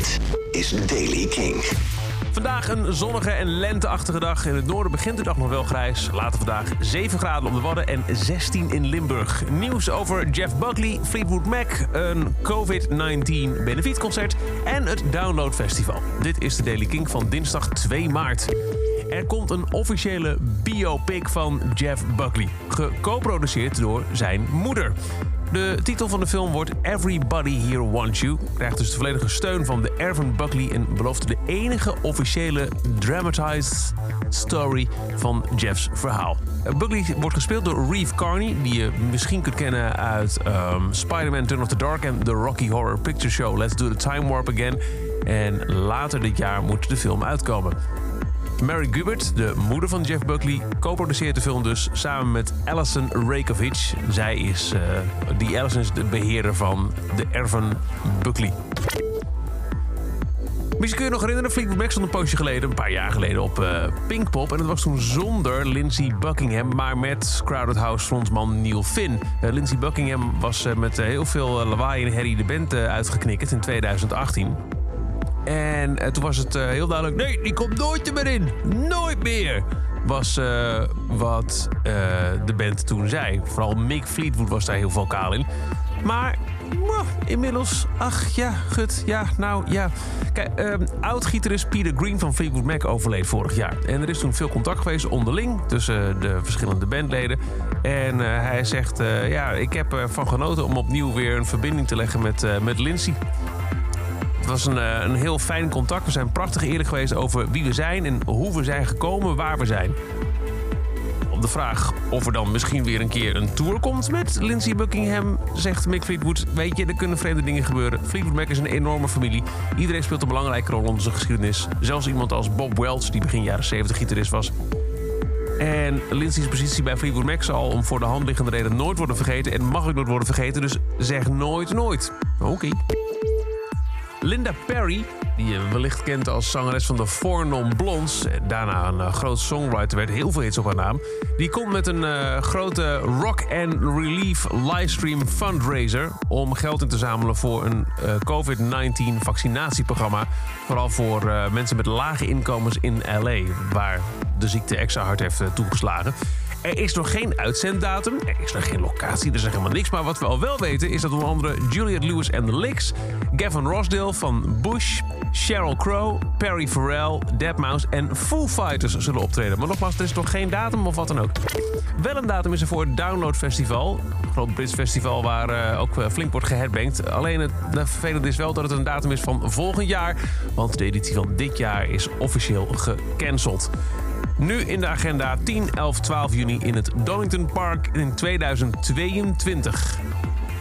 Dit is Daily King. Vandaag een zonnige en lenteachtige dag. In het noorden begint de dag nog wel grijs. Later vandaag 7 graden op de Wadden en 16 in Limburg. Nieuws over Jeff Buckley, Fleetwood Mac, een COVID-19 benefietconcert en het Download Festival. Dit is de Daily King van dinsdag 2 maart. Er komt een officiële biopic van Jeff Buckley, geco-produceerd door zijn moeder. De titel van de film wordt Everybody Here Wants You. Krijgt dus de volledige steun van de Ervin Buckley en belooft de enige officiële dramatized story van Jeff's verhaal. Buckley wordt gespeeld door Reeve Carney, die je misschien kunt kennen uit um, Spider-Man Turn of the Dark en The Rocky Horror Picture Show Let's Do the Time Warp Again. En later dit jaar moet de film uitkomen. Mary Gubert, de moeder van Jeff Buckley, co-produceert de film dus samen met Alison Rakovic. Zij is, uh, die Alison is de beheerder van de Erven Buckley. Misschien kun je nog herinneren, Fleetwood Mac stond een poosje geleden, een paar jaar geleden, op uh, Pinkpop. En dat was toen zonder Lindsey Buckingham, maar met Crowded House frontman Neil Finn. Uh, Lindsey Buckingham was met heel veel lawaai en herrie de band uitgeknikkerd in 2018. En uh, toen was het uh, heel duidelijk: nee, die komt nooit meer in. Nooit meer. Was uh, wat de band toen zei. Vooral Mick Fleetwood was daar heel vocaal in. Maar inmiddels, ach ja, gut, ja, nou ja. Kijk, oud-gitarist Peter Green van Fleetwood Mac overleed vorig jaar. En er is toen veel contact geweest onderling tussen de verschillende bandleden. En hij zegt, ja, ik heb ervan genoten om opnieuw weer een verbinding te leggen met, met Lindsay. Het was een, een heel fijn contact. We zijn prachtig eerlijk geweest over wie we zijn en hoe we zijn gekomen, waar we zijn. Op de vraag of er dan misschien weer een keer een tour komt met Lindsey Buckingham, zegt Mick Fleetwood: Weet je, er kunnen vreemde dingen gebeuren. Fleetwood Mac is een enorme familie. Iedereen speelt een belangrijke rol in onze geschiedenis. Zelfs iemand als Bob Welch, die begin jaren 70 gitarist was. En Lindsay's positie bij Fleetwood Mac zal om voor de hand liggende reden nooit worden vergeten. En mag ook nooit worden vergeten, dus zeg nooit nooit. Oké. Linda Perry, die je wellicht kent als zangeres van de Four Non Blondes, daarna een uh, groot songwriter werd, heel veel hits op haar naam, die komt met een uh, grote Rock and Relief livestream fundraiser om geld in te zamelen voor een uh, COVID-19 vaccinatieprogramma, vooral voor mensen met lage inkomens in LA, waar de ziekte extra hard heeft toegeslagen. Er is nog geen uitzenddatum, er is nog geen locatie, er is helemaal niks. Maar wat we al wel weten is dat onder andere Juliette Lewis en The Licks, Gavin Rossdale van Bush, Sheryl Crow, Perry Farrell, Deadmau5 en Foo Fighters zullen optreden. Maar nogmaals, er is nog geen datum of wat dan ook. Wel een datum is er voor het Download Festival. Een groot Brits festival waar uh, ook flink wordt geherbankt. Alleen het vervelende is wel dat het een datum is van volgend jaar. Want de editie van dit jaar is officieel gecanceld. Nu in de agenda 10, 11, 12 juni in het Donington Park in 2022.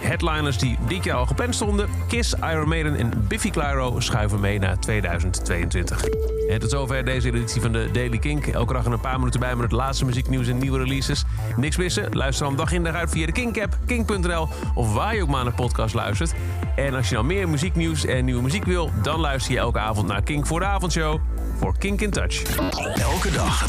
Headliners die dit jaar al gepland stonden: Kiss, Iron Maiden en Biffy Clyro schuiven mee naar 2022. En tot zover deze editie van de Daily Kink. Elke dag een paar minuten bij met het laatste muzieknieuws en nieuwe releases. Niks missen? Luister dan dag in dag uit via de Kink-app, kink.nl of waar je ook maar naar podcast luistert. En als je nou meer muzieknieuws en nieuwe muziek wil, dan luister je elke avond naar Kink voor de avondshow voor Kink in Touch. Elke dag